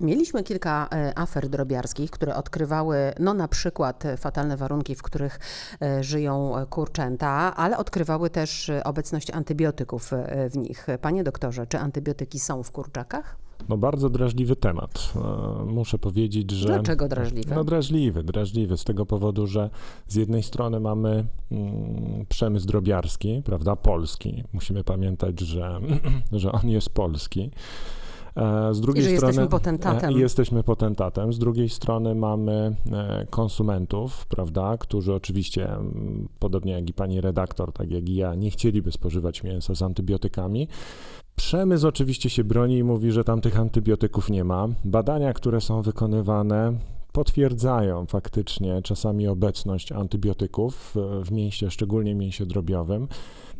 Mieliśmy kilka e, afer drobiarskich, które odkrywały no na przykład e, fatalne warunki, w których e, żyją kurczęta, ale odkrywały też obecność antybiotyków w nich. Panie doktorze, czy antybiotyki są w kurczakach? No bardzo drażliwy temat. Muszę powiedzieć, że... Dlaczego drażliwy? No drażliwy, drażliwy z tego powodu, że z jednej strony mamy mm, przemysł drobiarski, prawda, polski. Musimy pamiętać, że, że on jest polski. E, z drugiej I że strony jesteśmy potentatem. E, jesteśmy potentatem. Z drugiej strony mamy e, konsumentów, prawda, którzy oczywiście, podobnie jak i pani redaktor, tak jak i ja, nie chcieliby spożywać mięsa z antybiotykami. Przemysł oczywiście się broni i mówi, że tam tych antybiotyków nie ma. Badania, które są wykonywane, potwierdzają faktycznie czasami obecność antybiotyków w mięsie, szczególnie mięsie drobiowym.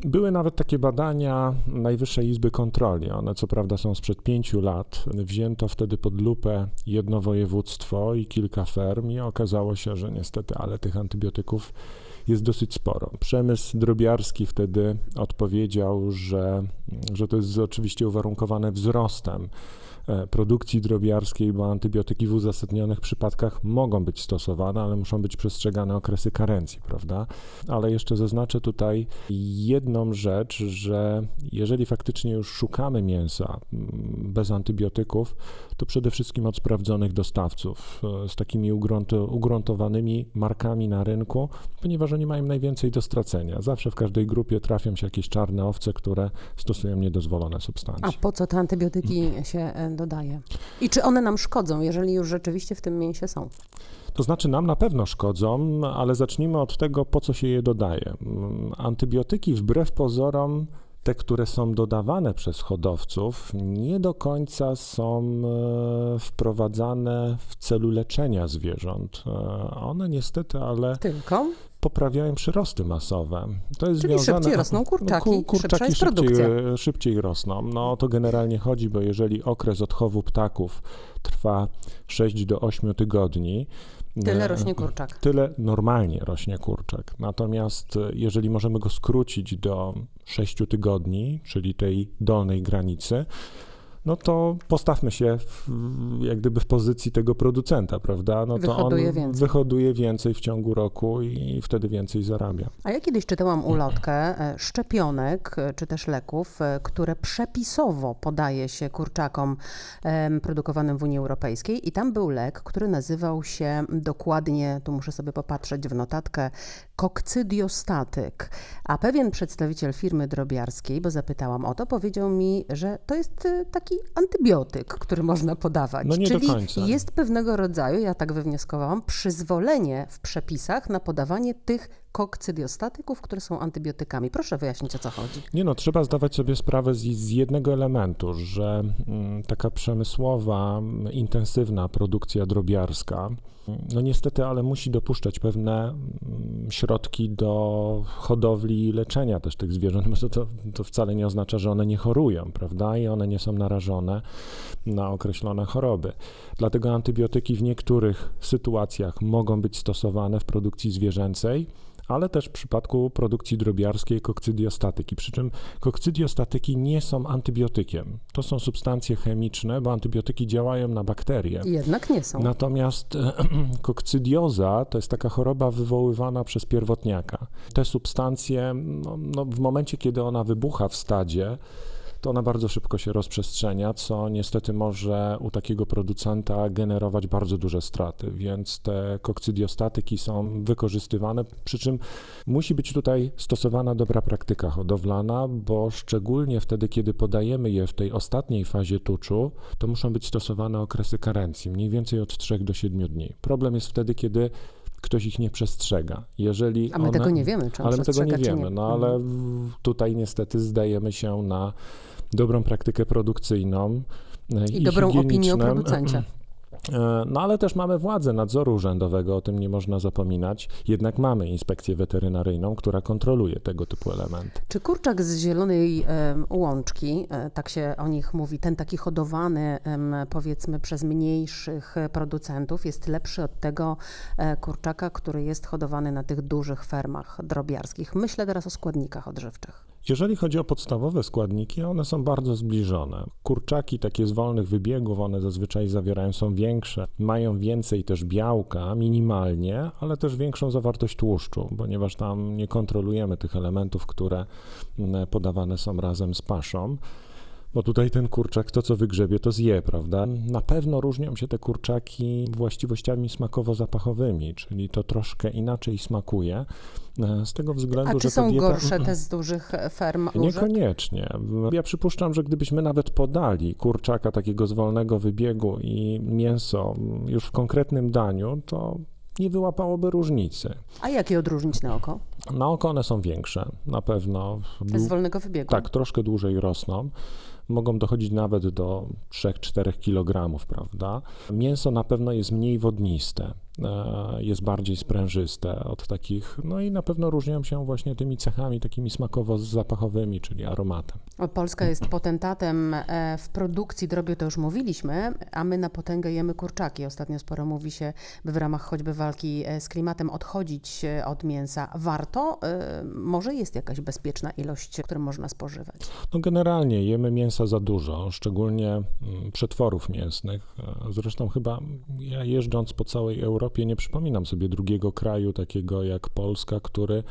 Były nawet takie badania Najwyższej Izby Kontroli. One co prawda są sprzed pięciu lat. Wzięto wtedy pod lupę jedno województwo i kilka ferm i okazało się, że niestety, ale tych antybiotyków jest dosyć sporo. Przemysł drobiarski wtedy odpowiedział, że, że to jest oczywiście uwarunkowane wzrostem E, produkcji drobiarskiej, bo antybiotyki w uzasadnionych przypadkach mogą być stosowane, ale muszą być przestrzegane okresy karencji, prawda? Ale jeszcze zaznaczę tutaj jedną rzecz, że jeżeli faktycznie już szukamy mięsa bez antybiotyków, to przede wszystkim od sprawdzonych dostawców e, z takimi ugruntowanymi markami na rynku, ponieważ oni mają najwięcej do stracenia. Zawsze w każdej grupie trafią się jakieś czarne owce, które stosują niedozwolone substancje. A po co te antybiotyki się e, dodaje? I czy one nam szkodzą, jeżeli już rzeczywiście w tym mięsie są? To znaczy nam na pewno szkodzą, ale zacznijmy od tego, po co się je dodaje. Mm, antybiotyki wbrew pozorom te, które są dodawane przez hodowców, nie do końca są e, wprowadzane w celu leczenia zwierząt. E, one niestety, ale Tylko? poprawiają przyrosty masowe. To jest Czyli związane, szybciej rosną kurczaki, no, kurczaki szybciej, szybciej rosną. No to generalnie chodzi, bo jeżeli okres odchowu ptaków trwa 6 do 8 tygodni, Tyle rośnie kurczak. Tyle normalnie rośnie kurczak. Natomiast e, jeżeli możemy go skrócić do 6 tygodni, czyli tej dolnej granicy, no to postawmy się w, jak gdyby w pozycji tego producenta, prawda? No to wyhoduje on więcej. wyhoduje więcej w ciągu roku i wtedy więcej zarabia. A ja kiedyś czytałam ulotkę e, szczepionek e, czy też leków, e, które przepisowo podaje się kurczakom produkowanym w Unii Europejskiej i tam był lek, który nazywał się dokładnie, tu muszę sobie popatrzeć w notatkę, kokcydiostatyk. A pewien przedstawiciel firmy drobiarskiej, bo zapytałam o to, powiedział mi, że to jest taki taki antybiotyk, który można podawać. No nie Czyli do końca. jest pewnego rodzaju, ja tak wywnioskowałam, przyzwolenie w przepisach na podawanie tych kokcydiostatyków, które są antybiotykami. Proszę wyjaśnić, o co chodzi. Nie no, trzeba zdawać sobie sprawę z, z jednego elementu, że mm, taka przemysłowa, intensywna produkcja drobiarska, no niestety, ale musi dopuszczać pewne mm, środki do hodowli i leczenia też tych zwierząt, bo to, to wcale nie oznacza, że one nie chorują, prawda, i one nie są narażone na określone choroby. Dlatego antybiotyki w niektórych sytuacjach mogą być stosowane w produkcji zwierzęcej, ale też w przypadku produkcji drobiarskiej kokcydiostatyki. Przy czym kokcydiostatyki nie są antybiotykiem. To są substancje chemiczne, bo antybiotyki działają na bakterie. Jednak nie są. Natomiast kokcydioza to jest taka choroba wywoływana przez pierwotniaka. Te substancje, no, no w momencie, kiedy ona wybucha w stadzie, to ona bardzo szybko się rozprzestrzenia, co niestety może u takiego producenta generować bardzo duże straty, więc te kokcydiostatyki są wykorzystywane, przy czym musi być tutaj stosowana dobra praktyka hodowlana, bo szczególnie wtedy, kiedy podajemy je w tej ostatniej fazie tuczu, to muszą być stosowane okresy karencji, mniej więcej od 3 do 7 dni. Problem jest wtedy, kiedy ktoś ich nie przestrzega. Jeżeli A my one, tego nie wiemy, czy on Ale my tego nie wiemy, nie. no ale mhm. tutaj niestety zdajemy się na dobrą praktykę produkcyjną e, i, i dobrą opinię o producencie. E, no ale też mamy władzę nadzoru urzędowego, o tym nie można zapominać. Jednak mamy inspekcję weterynaryjną, która kontroluje tego typu elementy. Czy kurczak z zielonej łączki, e, tak się o nich mówi, ten taki hodowany powiedzmy przez mniejszych producentów jest lepszy od tego kurczaka, który jest hodowany na tych dużych fermach drobiarskich? Myślę teraz o składnikach odżywczych. Jeżeli chodzi o podstawowe składniki, one są bardzo zbliżone. Kurczaki takie z wolnych wybiegów, one zazwyczaj zawierają, są większe, mają więcej też białka, minimalnie, ale też większą zawartość tłuszczu, ponieważ tam nie kontrolujemy tych elementów, które mm, podawane są razem z paszą. Bo tutaj ten kurczak, to co wygrzebie, to zje, prawda? Na pewno różnią się te kurczaki właściwościami smakowo-zapachowymi, czyli to troszkę inaczej smakuje. e, Z tego względu, A że czy ta są dieta... gorsze te z dużych ferm? Niekoniecznie. Ja przypuszczam, że gdybyśmy nawet podali kurczaka takiego z wolnego wybiegu i mięso już w konkretnym daniu, to nie wyłapałoby różnicy. A jak je odróżnić na oko? Na oko one są większe, na pewno. Z wolnego wybiegu? Tak, troszkę dłużej rosną. Mogą dochodzić nawet do 3-4 kg, prawda? Mięso na pewno jest mniej wodniste, e, jest bardziej sprężyste od takich, no i na pewno różnią się właśnie tymi cechami takimi smakowo-zapachowymi, czyli aromatem. Polska jest potentatem e, w produkcji drobiu, to już mówiliśmy, a my na potęgę jemy kurczaki. Ostatnio sporo mówi się, by w ramach choćby walki e, z klimatem odchodzić od mięsa. Warto? Może jest jakaś bezpieczna ilość, którą można spożywać? No generalnie jemy mięsa za dużo, szczególnie mm, przetworów mięsnych. Zresztą chyba ja jeżdżąc po całej Europie nie przypominam sobie drugiego kraju takiego jak Polska, który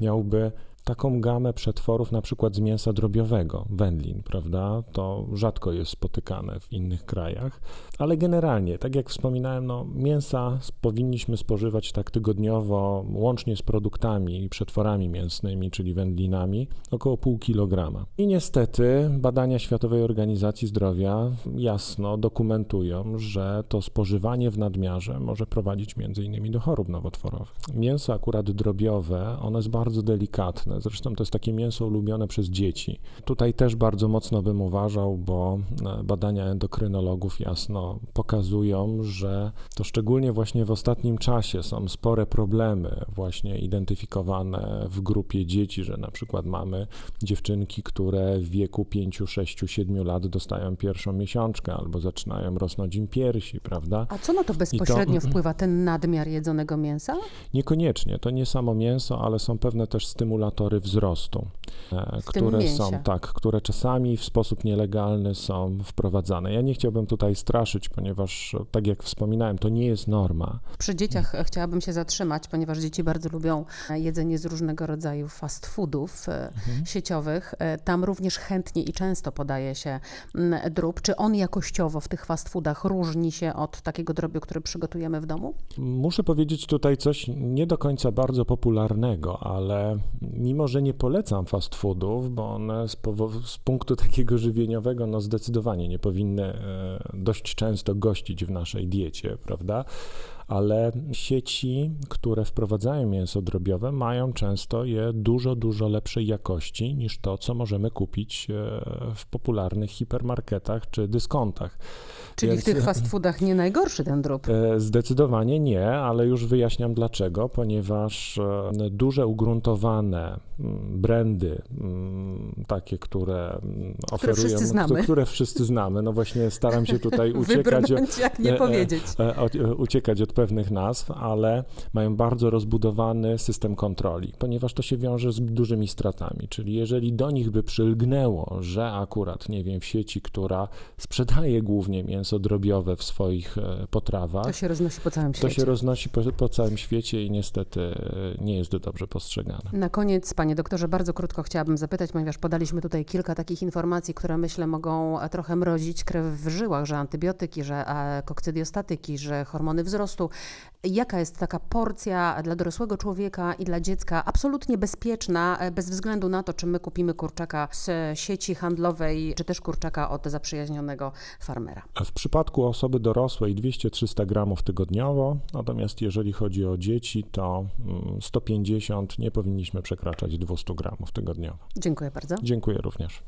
miałby taką gamę przetworów na przykład z mięsa drobiowego, wędlin, prawda? To rzadko jest spotykane w innych krajach, ale generalnie, tak jak wspominałem, no, mięsa powinniśmy spożywać tak tygodniowo, łącznie z produktami i przetworami mięsnymi, czyli wędlinami, około pół kilograma. I niestety badania Światowej Organizacji Zdrowia jasno dokumentują, że to spożywanie w nadmiarze może prowadzić między innymi do chorób nowotworowych. Mięso akurat drobiowe, ono jest bardzo delikatne, zresztą to jest takie mięso ulubione przez dzieci. Tutaj też bardzo mocno bym uważał, bo e, badania endokrynologów jasno pokazują, że to szczególnie właśnie w ostatnim czasie są spore problemy właśnie identyfikowane w grupie dzieci, że na przykład mamy dziewczynki, które w wieku 5, 6, 7 lat dostają pierwszą miesiączkę albo zaczynają rosnąć im piersi, prawda? A co na to bezpośrednio wpływa ten nadmiar jedzonego mięsa? Niekoniecznie, to nie samo mięso, ale są pewne też stymulatory wzrostu, e, W tym które mięsie. są tak, które czasami w sposób nielegalny są wprowadzane. Ja nie chciałbym tutaj straszyć, ponieważ tak jak wspominałem, to nie jest norma. Przy dzieciach e, chciałabym się zatrzymać, ponieważ dzieci bardzo lubią e, jedzenie z różnego rodzaju fast foodów e, sieciowych. E, Tam również chętnie i często podaje się mm, drób. Czy on jakościowo w tych fast foodach różni się od takiego drobiu, który przygotujemy w domu? Muszę powiedzieć tutaj coś nie do końca bardzo popularnego, ale mimo, że nie polecam fast foodów, bo one z, z punktu takiego żywieniowego no zdecydowanie nie powinny e, dość często gościć w naszej diecie, prawda? Ale sieci, które wprowadzają mięso drobiowe, mają często je dużo, dużo lepszej jakości niż to, co możemy kupić e, w popularnych hipermarketach czy dyskontach. Czyli Więc- w tych fast foodach nie najgorszy ten drób. E, Zdecydowanie nie, ale już wyjaśniam dlaczego, ponieważ e, duże ugruntowane mm, brandy, mm, takie, które mm, oferują, wszyscy znamy. które wszyscy znamy, no właśnie staram się tutaj uciekać, Wybrnąć, jak nie powiedzieć. uciekać od pewnych nazw, ale mają bardzo rozbudowany system kontroli, ponieważ to się wiąże z dużymi stratami, czyli jeżeli do nich by przylgnęło, że akurat, nie wiem, w sieci, która sprzedaje głównie mięso drobiowe w swoich e, potrawach, To się roznosi po całym to świecie. się roznosi po, po całym świecie i niestety e, nie jest dobrze postrzegane. Na koniec, panie doktorze, bardzo krótko chciałabym zapytać, ponieważ podaliśmy tutaj kilka takich informacji, które myślę mogą e, trochę mrozić krew w żyłach, że antybiotyki, że kokcydiostatyki, że hormony wzrostu. Jaka jest taka porcja dla dorosłego człowieka i dla dziecka absolutnie bezpieczna, e, bez względu na to, czy my kupimy kurczaka z sieci handlowej, czy też kurczaka od zaprzyjaźnionego farmera? W przypadku osoby dorosłej 200-300 gramów tygodniowo, natomiast jeżeli chodzi o dzieci, to mm, 150 nie powinniśmy przekraczać 200 gramów tygodniowo. Dziękuję bardzo. Dziękuję również.